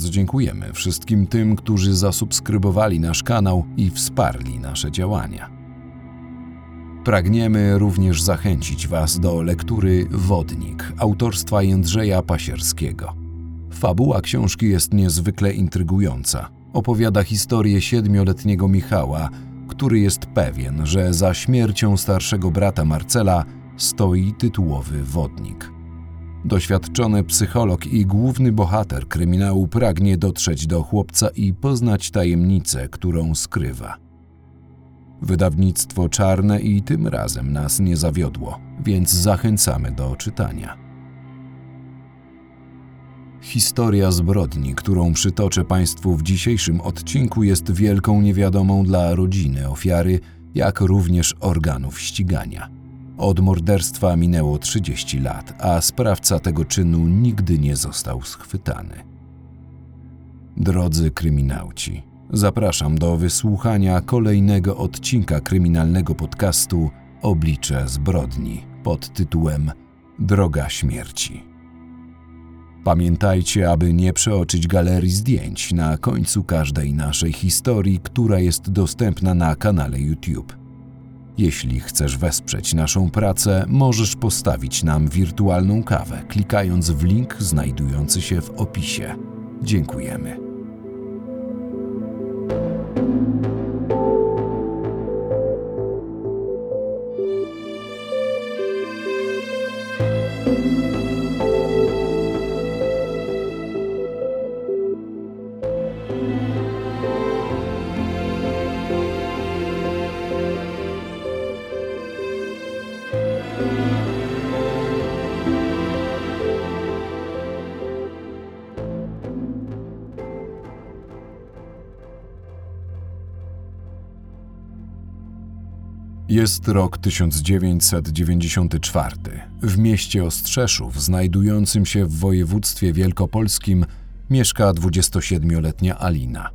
Bardzo dziękujemy wszystkim tym, którzy zasubskrybowali nasz kanał i wsparli nasze działania. Pragniemy również zachęcić Was do lektury Wodnik autorstwa Jędrzeja Pasierskiego. Fabuła książki jest niezwykle intrygująca. Opowiada historię siedmioletniego Michała, który jest pewien, że za śmiercią starszego brata Marcela stoi tytułowy wodnik. Doświadczony psycholog i główny bohater kryminału pragnie dotrzeć do chłopca i poznać tajemnicę, którą skrywa. Wydawnictwo czarne i tym razem nas nie zawiodło, więc zachęcamy do czytania. Historia zbrodni, którą przytoczę Państwu w dzisiejszym odcinku, jest wielką niewiadomą dla rodziny ofiary, jak również organów ścigania. Od morderstwa minęło 30 lat, a sprawca tego czynu nigdy nie został schwytany. Drodzy kryminauci, zapraszam do wysłuchania kolejnego odcinka kryminalnego podcastu Oblicze zbrodni pod tytułem Droga śmierci. Pamiętajcie, aby nie przeoczyć galerii zdjęć na końcu każdej naszej historii, która jest dostępna na kanale YouTube. Jeśli chcesz wesprzeć naszą pracę, możesz postawić nam wirtualną kawę, klikając w link znajdujący się w opisie. Dziękujemy. Jest rok 1994. W mieście Ostrzeszów, znajdującym się w województwie wielkopolskim, mieszka 27-letnia Alina.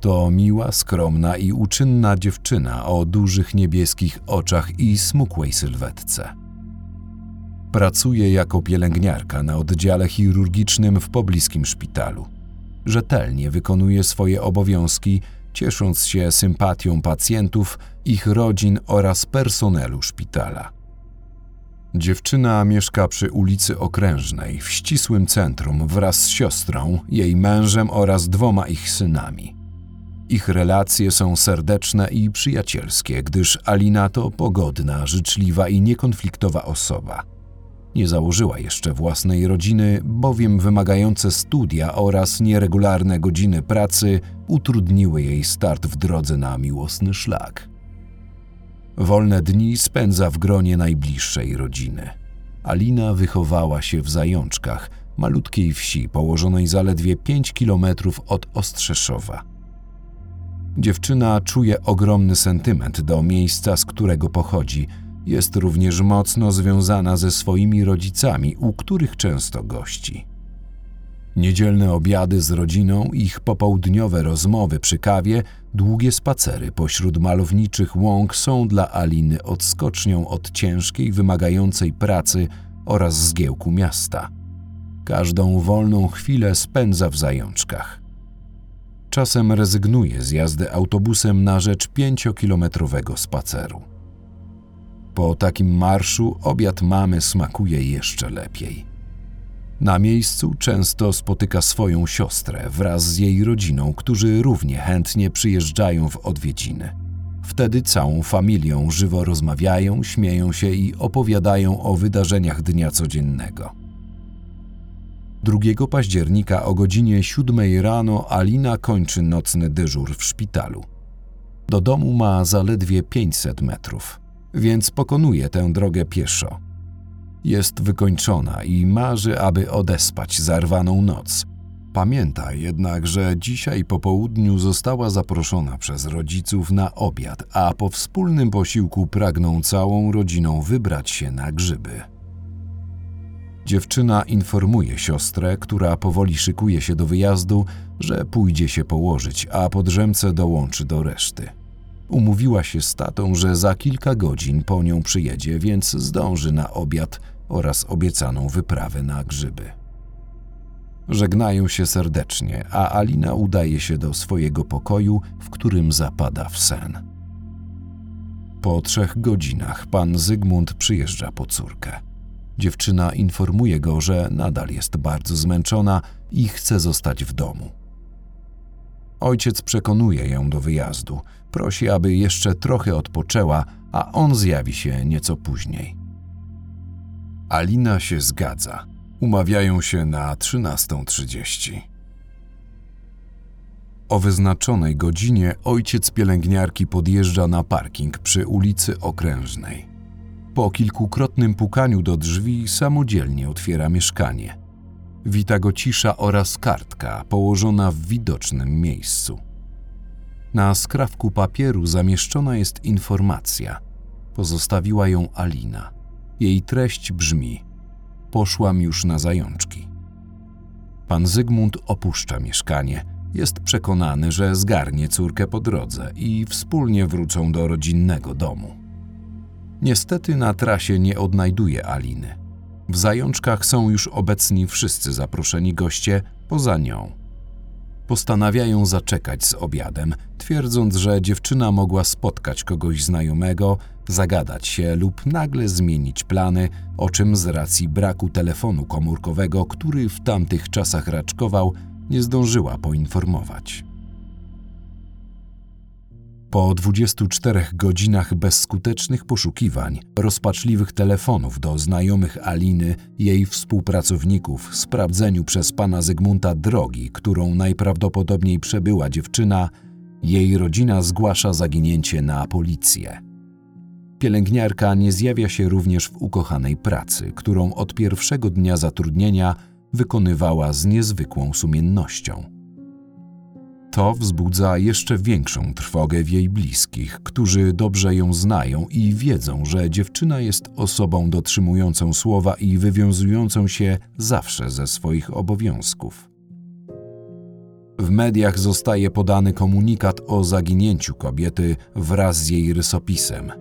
To miła, skromna i uczynna dziewczyna o dużych niebieskich oczach i smukłej sylwetce. Pracuje jako pielęgniarka na oddziale chirurgicznym w pobliskim szpitalu. Rzetelnie wykonuje swoje obowiązki, ciesząc się sympatią pacjentów, ich rodzin oraz personelu szpitala. Dziewczyna mieszka przy ulicy Okrężnej w ścisłym centrum wraz z siostrą, jej mężem oraz dwoma ich synami. Ich relacje są serdeczne i przyjacielskie, gdyż Alina to pogodna, życzliwa i niekonfliktowa osoba. Nie założyła jeszcze własnej rodziny, bowiem wymagające studia oraz nieregularne godziny pracy utrudniły jej start w drodze na miłosny szlak. Wolne dni spędza w gronie najbliższej rodziny. Alina wychowała się w Zajączkach, malutkiej wsi położonej zaledwie 5 kilometrów od Ostrzeszowa. Dziewczyna czuje ogromny sentyment do miejsca, z którego pochodzi. Jest również mocno związana ze swoimi rodzicami, u których często gości. Niedzielne obiady z rodziną, ich popołudniowe rozmowy przy kawie, długie spacery pośród malowniczych łąk są dla Aliny odskocznią od ciężkiej, wymagającej pracy oraz zgiełku miasta. Każdą wolną chwilę spędza w zajączkach. Czasem rezygnuje z jazdy autobusem na rzecz pięciokilometrowego spaceru. Po takim marszu obiad mamy smakuje jeszcze lepiej. Na miejscu często spotyka swoją siostrę wraz z jej rodziną, którzy równie chętnie przyjeżdżają w odwiedziny. Wtedy całą familią żywo rozmawiają, śmieją się i opowiadają o wydarzeniach dnia codziennego. 2 października o godzinie 7 rano Alina kończy nocny dyżur w szpitalu. Do domu ma zaledwie 500 metrów, więc pokonuje tę drogę pieszo. Jest wykończona i marzy, aby odespać zarwaną noc. Pamięta jednak, że dzisiaj po południu została zaproszona przez rodziców na obiad, a po wspólnym posiłku pragną całą rodziną wybrać się na grzyby. Dziewczyna informuje siostrę, która powoli szykuje się do wyjazdu, że pójdzie się położyć, a po drzemce dołączy do reszty. Umówiła się z tatą, że za kilka godzin po nią przyjedzie, więc zdąży na obiad oraz obiecaną wyprawę na grzyby. Żegnają się serdecznie, a Alina udaje się do swojego pokoju, w którym zapada w sen. Po trzech godzinach pan Zygmunt przyjeżdża po córkę. Dziewczyna informuje go, że nadal jest bardzo zmęczona i chce zostać w domu. Ojciec przekonuje ją do wyjazdu, prosi, aby jeszcze trochę odpoczęła, a on zjawi się nieco później. Alina się zgadza. Umawiają się na 13.30. O wyznaczonej godzinie ojciec pielęgniarki podjeżdża na parking przy ulicy Okrężnej. Po kilkukrotnym pukaniu do drzwi samodzielnie otwiera mieszkanie. Wita go cisza oraz kartka położona w widocznym miejscu. Na skrawku papieru zamieszczona jest informacja. Pozostawiła ją Alina. Jej treść brzmi: Poszłam już na zajączki. Pan Zygmunt opuszcza mieszkanie. Jest przekonany, że zgarnie córkę po drodze i wspólnie wrócą do rodzinnego domu. Niestety na trasie nie odnajduje Aliny. W zajączkach są już obecni wszyscy zaproszeni goście poza nią. Postanawiają zaczekać z obiadem, twierdząc, że dziewczyna mogła spotkać kogoś znajomego, zagadać się lub nagle zmienić plany, o czym z racji braku telefonu komórkowego, który w tamtych czasach raczkował, nie zdążyła poinformować. Po 24 godzinach bezskutecznych poszukiwań, rozpaczliwych telefonów do znajomych Aliny, jej współpracowników, sprawdzeniu przez pana Zygmunta drogi, którą najprawdopodobniej przebyła dziewczyna, jej rodzina zgłasza zaginięcie na policję. Pielęgniarka nie zjawia się również w ukochanej pracy, którą od pierwszego dnia zatrudnienia wykonywała z niezwykłą sumiennością. To wzbudza jeszcze większą trwogę w jej bliskich, którzy dobrze ją znają i wiedzą, że dziewczyna jest osobą dotrzymującą słowa i wywiązującą się zawsze ze swoich obowiązków. W mediach zostaje podany komunikat o zaginięciu kobiety wraz z jej rysopisem.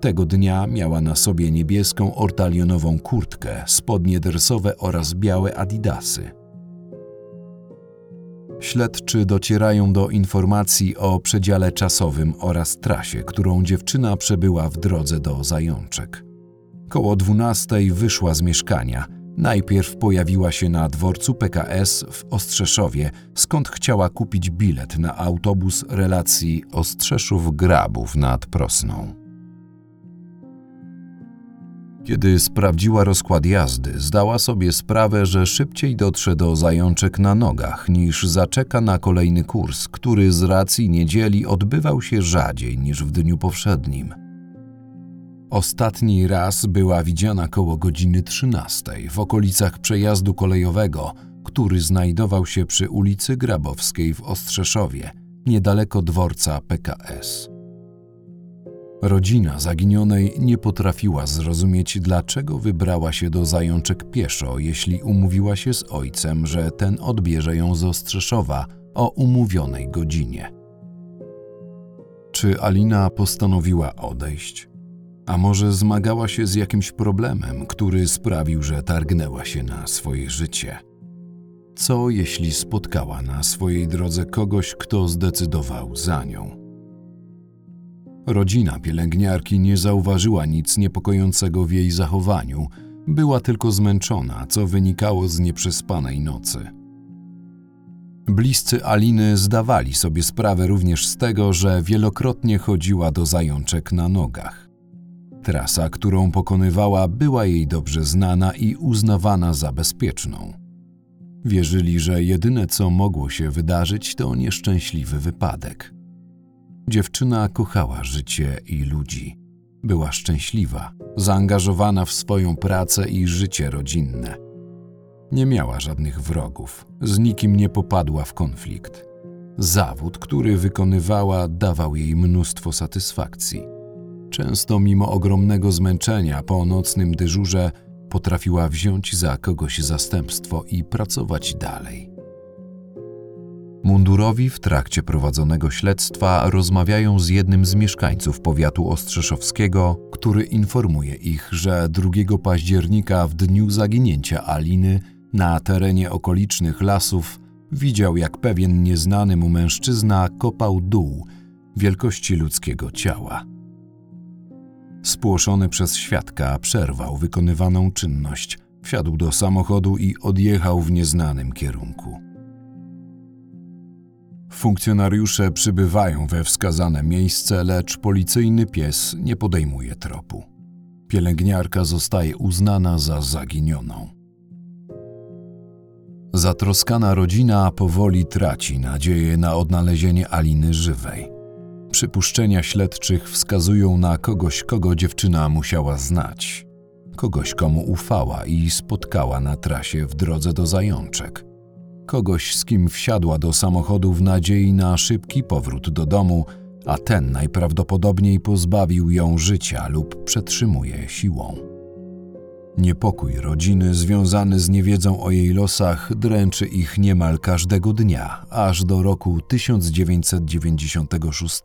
Tego dnia miała na sobie niebieską ortalionową kurtkę, spodnie dresowe oraz białe adidasy. Śledczy docierają do informacji o przedziale czasowym oraz trasie, którą dziewczyna przebyła w drodze do zajączek. Koło dwunastej wyszła z mieszkania. Najpierw pojawiła się na dworcu PKS w Ostrzeszowie, skąd chciała kupić bilet na autobus relacji Ostrzeszów-Grabów nad Prosną. Kiedy sprawdziła rozkład jazdy, zdała sobie sprawę, że szybciej dotrze do zajączek na nogach niż zaczeka na kolejny kurs, który z racji niedzieli odbywał się rzadziej niż w dniu powszednim. Ostatni raz była widziana koło godziny 13 w okolicach przejazdu kolejowego, który znajdował się przy ulicy Grabowskiej w Ostrzeszowie, niedaleko dworca PKS. Rodzina zaginionej nie potrafiła zrozumieć, dlaczego wybrała się do zajączek pieszo, jeśli umówiła się z ojcem, że ten odbierze ją z Ostrzeszowa o umówionej godzinie. Czy Alina postanowiła odejść? A może zmagała się z jakimś problemem, który sprawił, że targnęła się na swoje życie? Co jeśli spotkała na swojej drodze kogoś, kto zdecydował za nią? Rodzina pielęgniarki nie zauważyła nic niepokojącego w jej zachowaniu, była tylko zmęczona, co wynikało z nieprzespanej nocy. Bliscy Aliny zdawali sobie sprawę również z tego, że wielokrotnie chodziła do zajączek na nogach. Trasa, którą pokonywała, była jej dobrze znana i uznawana za bezpieczną. Wierzyli, że jedyne co mogło się wydarzyć to nieszczęśliwy wypadek. Dziewczyna kochała życie i ludzi. Była szczęśliwa, zaangażowana w swoją pracę i życie rodzinne. Nie miała żadnych wrogów, z nikim nie popadła w konflikt. Zawód, który wykonywała, dawał jej mnóstwo satysfakcji. Często, mimo ogromnego zmęczenia po nocnym dyżurze, potrafiła wziąć za kogoś zastępstwo i pracować dalej. Mundurowi w trakcie prowadzonego śledztwa rozmawiają z jednym z mieszkańców powiatu ostrzeszowskiego, który informuje ich, że 2 października w dniu zaginięcia Aliny Na terenie okolicznych lasów widział, jak pewien nieznany mu mężczyzna kopał dół wielkości ludzkiego ciała. Spłoszony przez świadka przerwał wykonywaną czynność, wsiadł do samochodu i odjechał w nieznanym kierunku. Funkcjonariusze przybywają we wskazane miejsce, lecz policyjny pies nie podejmuje tropu. Pielęgniarka zostaje uznana za zaginioną. Zatroskana rodzina powoli traci nadzieję na odnalezienie Aliny żywej. Przypuszczenia śledczych wskazują na kogoś, kogo dziewczyna musiała znać, kogoś, komu ufała i spotkała na trasie w drodze do zajączek, kogoś, z kim wsiadła do samochodu w nadziei na szybki powrót do domu, a ten najprawdopodobniej pozbawił ją życia lub przetrzymuje siłą. Niepokój rodziny związany z niewiedzą o jej losach dręczy ich niemal każdego dnia, aż do roku 1996.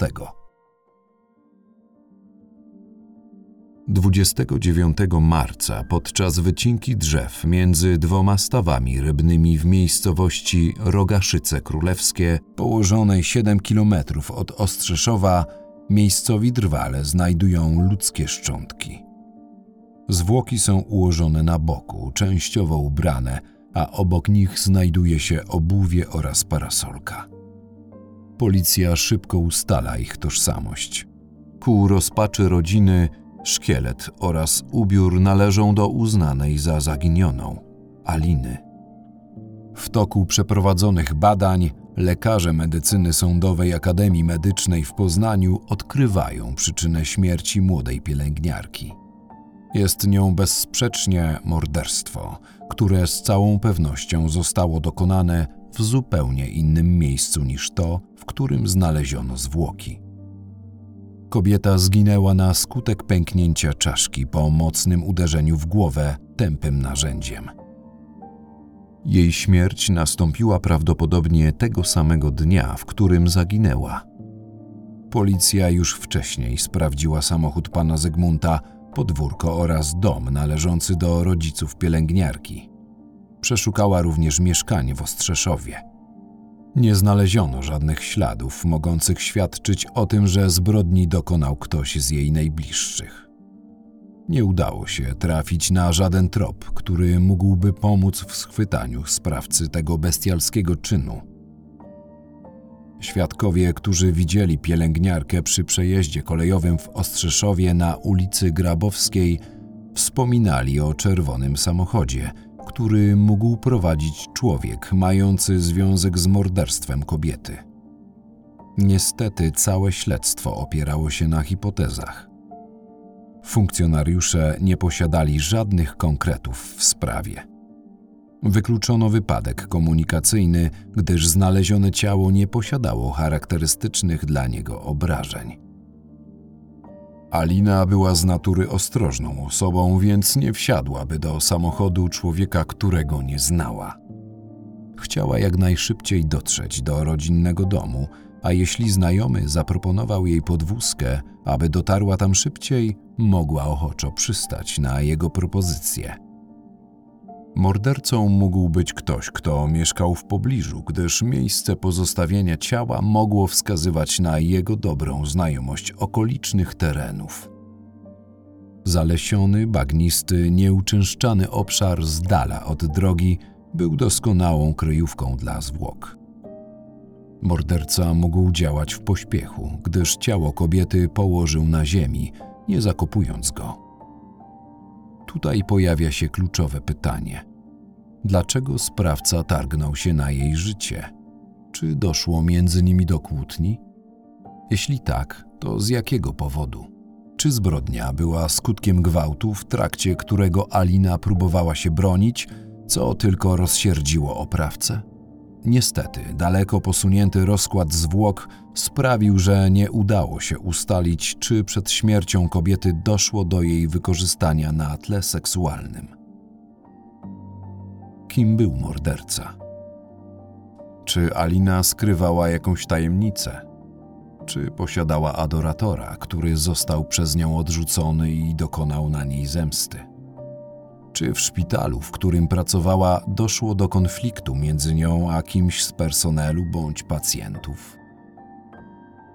29 marca podczas wycinki drzew między dwoma stawami rybnymi w miejscowości Rogaszyce Królewskie, położonej 7 km od Ostrzeszowa, miejscowi drwale znajdują ludzkie szczątki. Zwłoki są ułożone na boku, częściowo ubrane, a obok nich znajduje się obuwie oraz parasolka. Policja szybko ustala ich tożsamość. Ku rozpaczy rodziny szkielet oraz ubiór należą do uznanej za zaginioną Aliny. W toku przeprowadzonych badań lekarze medycyny sądowej Akademii Medycznej w Poznaniu odkrywają przyczynę śmierci młodej pielęgniarki. Jest nią bezsprzecznie morderstwo, które z całą pewnością zostało dokonane w zupełnie innym miejscu niż to, w którym znaleziono zwłoki. Kobieta zginęła na skutek pęknięcia czaszki po mocnym uderzeniu w głowę tępym narzędziem. Jej śmierć nastąpiła prawdopodobnie tego samego dnia, w którym zaginęła. Policja już wcześniej sprawdziła samochód pana Zygmunta, podwórko oraz dom należący do rodziców pielęgniarki. Przeszukała również mieszkanie w Ostrzeszowie. Nie znaleziono żadnych śladów mogących świadczyć o tym, że zbrodni dokonał ktoś z jej najbliższych. Nie udało się trafić na żaden trop, który mógłby pomóc w schwytaniu sprawcy tego bestialskiego czynu. Świadkowie, którzy widzieli pielęgniarkę przy przejeździe kolejowym w Ostrzeszowie na ulicy Grabowskiej, wspominali o czerwonym samochodzie, który mógł prowadzić człowiek mający związek z morderstwem kobiety. Niestety całe śledztwo opierało się na hipotezach. Funkcjonariusze nie posiadali żadnych konkretów w sprawie. Wykluczono wypadek komunikacyjny, gdyż znalezione ciało nie posiadało charakterystycznych dla niego obrażeń. Alina była z natury ostrożną osobą, więc nie wsiadłaby do samochodu człowieka, którego nie znała. Chciała jak najszybciej dotrzeć do rodzinnego domu, a jeśli znajomy zaproponował jej podwózkę, aby dotarła tam szybciej, mogła ochoczo przystać na jego propozycję. Mordercą mógł być ktoś, kto mieszkał w pobliżu, gdyż miejsce pozostawienia ciała mogło wskazywać na jego dobrą znajomość okolicznych terenów. Zalesiony, bagnisty, nieuczęszczany obszar z dala od drogi był doskonałą kryjówką dla zwłok. Morderca mógł działać w pośpiechu, gdyż ciało kobiety położył na ziemi, nie zakopując go. Tutaj pojawia się kluczowe pytanie: dlaczego sprawca targnął się na jej życie? Czy doszło między nimi do kłótni? Jeśli tak, to z jakiego powodu? Czy zbrodnia była skutkiem gwałtu, w trakcie którego Alina próbowała się bronić, co tylko rozsierdziło oprawcę? Niestety, daleko posunięty rozkład zwłok sprawił, że nie udało się ustalić, czy przed śmiercią kobiety doszło do jej wykorzystania na tle seksualnym. Kim był morderca? Czy Alina skrywała jakąś tajemnicę? Czy posiadała adoratora, który został przez nią odrzucony i dokonał na niej zemsty? Czy w szpitalu, w którym pracowała, doszło do konfliktu między nią a kimś z personelu bądź pacjentów?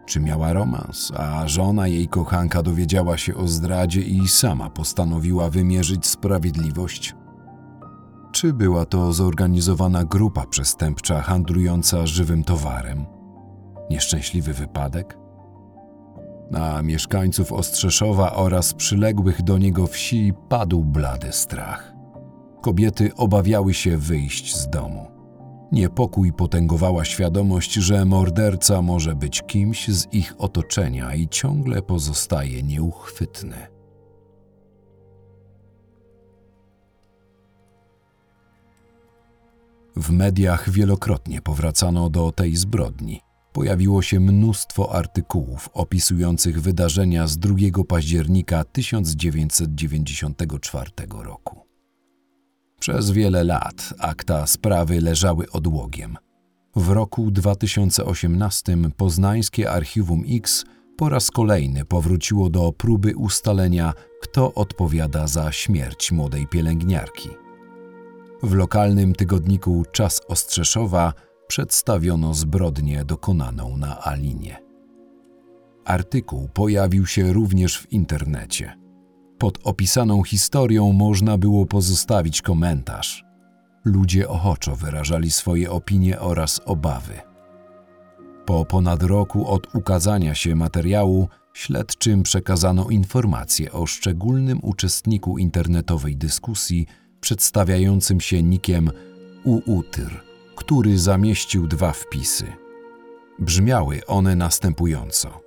Czy miała romans, a żona jej kochanka dowiedziała się o zdradzie i sama postanowiła wymierzyć sprawiedliwość? Czy była to zorganizowana grupa przestępcza handlująca żywym towarem? Nieszczęśliwy wypadek? Na mieszkańców Ostrzeszowa oraz przyległych do niego wsi padł blady strach. Kobiety obawiały się wyjść z domu. Niepokój potęgowała świadomość, że morderca może być kimś z ich otoczenia i ciągle pozostaje nieuchwytny. W mediach wielokrotnie powracano do tej zbrodni. Pojawiło się mnóstwo artykułów opisujących wydarzenia z 2 października 1994 roku. Przez wiele lat akta sprawy leżały odłogiem. W roku 2018 poznańskie Archiwum X po raz kolejny powróciło do próby ustalenia, kto odpowiada za śmierć młodej pielęgniarki. W lokalnym tygodniku Czas Ostrzeszowa przedstawiono zbrodnię dokonaną na Alinie. Artykuł pojawił się również w internecie. Pod opisaną historią można było pozostawić komentarz. Ludzie ochoczo wyrażali swoje opinie oraz obawy. Po ponad roku od ukazania się materiału, śledczym przekazano informacje o szczególnym uczestniku internetowej dyskusji przedstawiającym się nikiem Uutyr, który zamieścił dwa wpisy. Brzmiały one następująco.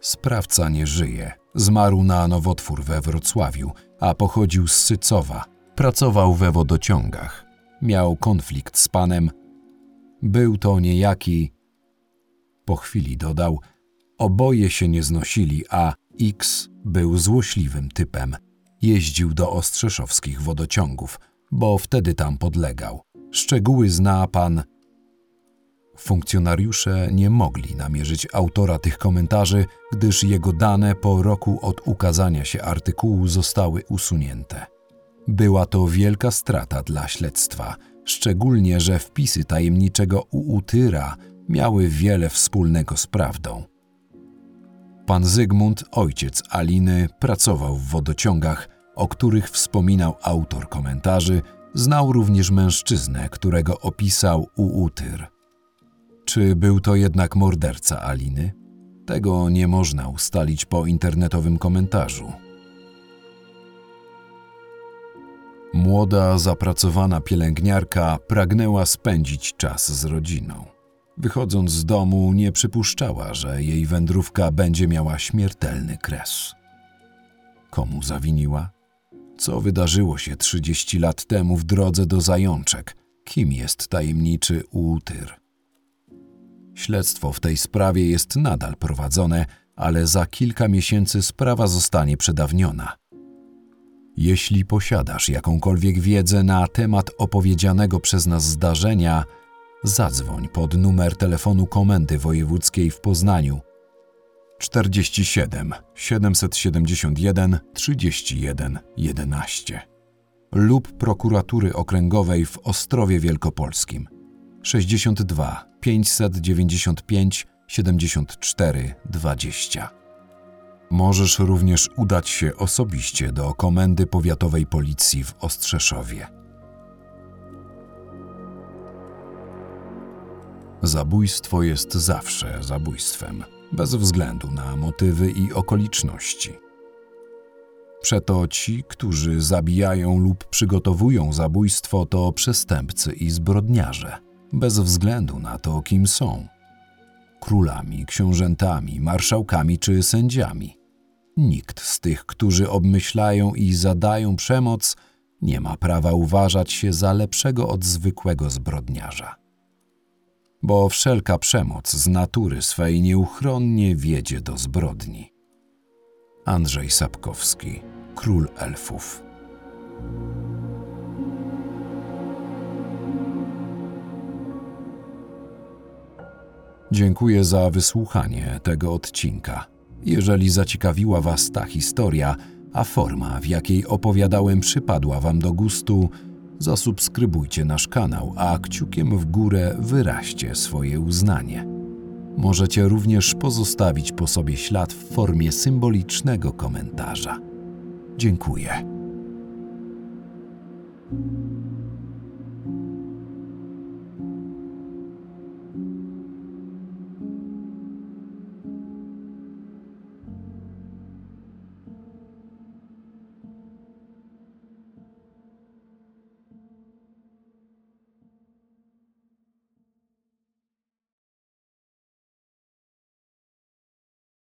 Sprawca nie żyje. Zmarł na nowotwór we Wrocławiu, a pochodził z Sycowa. Pracował we wodociągach. Miał konflikt z panem. Był to niejaki. Po chwili dodał: Oboje się nie znosili, a X był złośliwym typem. Jeździł do ostrzeszowskich wodociągów, bo wtedy tam podlegał. Szczegóły zna pan Funkcjonariusze nie mogli namierzyć autora tych komentarzy, gdyż jego dane po roku od ukazania się artykułu zostały usunięte. Była to wielka strata dla śledztwa, szczególnie że wpisy tajemniczego Uutyra miały wiele wspólnego z prawdą. Pan Zygmunt, ojciec Aliny, pracował w wodociągach, o których wspominał autor komentarzy, znał również mężczyznę, którego opisał Uutyr. Czy był to jednak morderca Aliny? Tego nie można ustalić po internetowym komentarzu. Młoda, zapracowana pielęgniarka pragnęła spędzić czas z rodziną. Wychodząc z domu, nie przypuszczała, że jej wędrówka będzie miała śmiertelny kres. Komu zawiniła? Co wydarzyło się 30 lat temu w drodze do zajączek? Kim jest tajemniczy Uutyr? Śledztwo w tej sprawie jest nadal prowadzone, ale za kilka miesięcy sprawa zostanie przedawniona. Jeśli posiadasz jakąkolwiek wiedzę na temat opowiedzianego przez nas zdarzenia, zadzwoń pod numer telefonu Komendy Wojewódzkiej w Poznaniu 47 771 31 11 lub prokuratury okręgowej w Ostrowie Wielkopolskim 62 595 74 20. Możesz również udać się osobiście do Komendy Powiatowej Policji w Ostrzeszowie. Zabójstwo jest zawsze zabójstwem, bez względu na motywy i okoliczności. Przeto ci, którzy zabijają lub przygotowują zabójstwo, to przestępcy i zbrodniarze – bez względu na to, kim są królami, książętami, marszałkami czy sędziami. Nikt z tych, którzy obmyślają i zadają przemoc, nie ma prawa uważać się za lepszego od zwykłego zbrodniarza. Bo wszelka przemoc z natury swej nieuchronnie wiedzie do zbrodni. Andrzej Sapkowski, król elfów. Dziękuję za wysłuchanie tego odcinka. Jeżeli zaciekawiła Was ta historia, a forma, w jakiej opowiadałem, przypadła Wam do gustu, zasubskrybujcie nasz kanał, a kciukiem w górę wyraźcie swoje uznanie. Możecie również pozostawić po sobie ślad w formie symbolicznego komentarza. Dziękuję.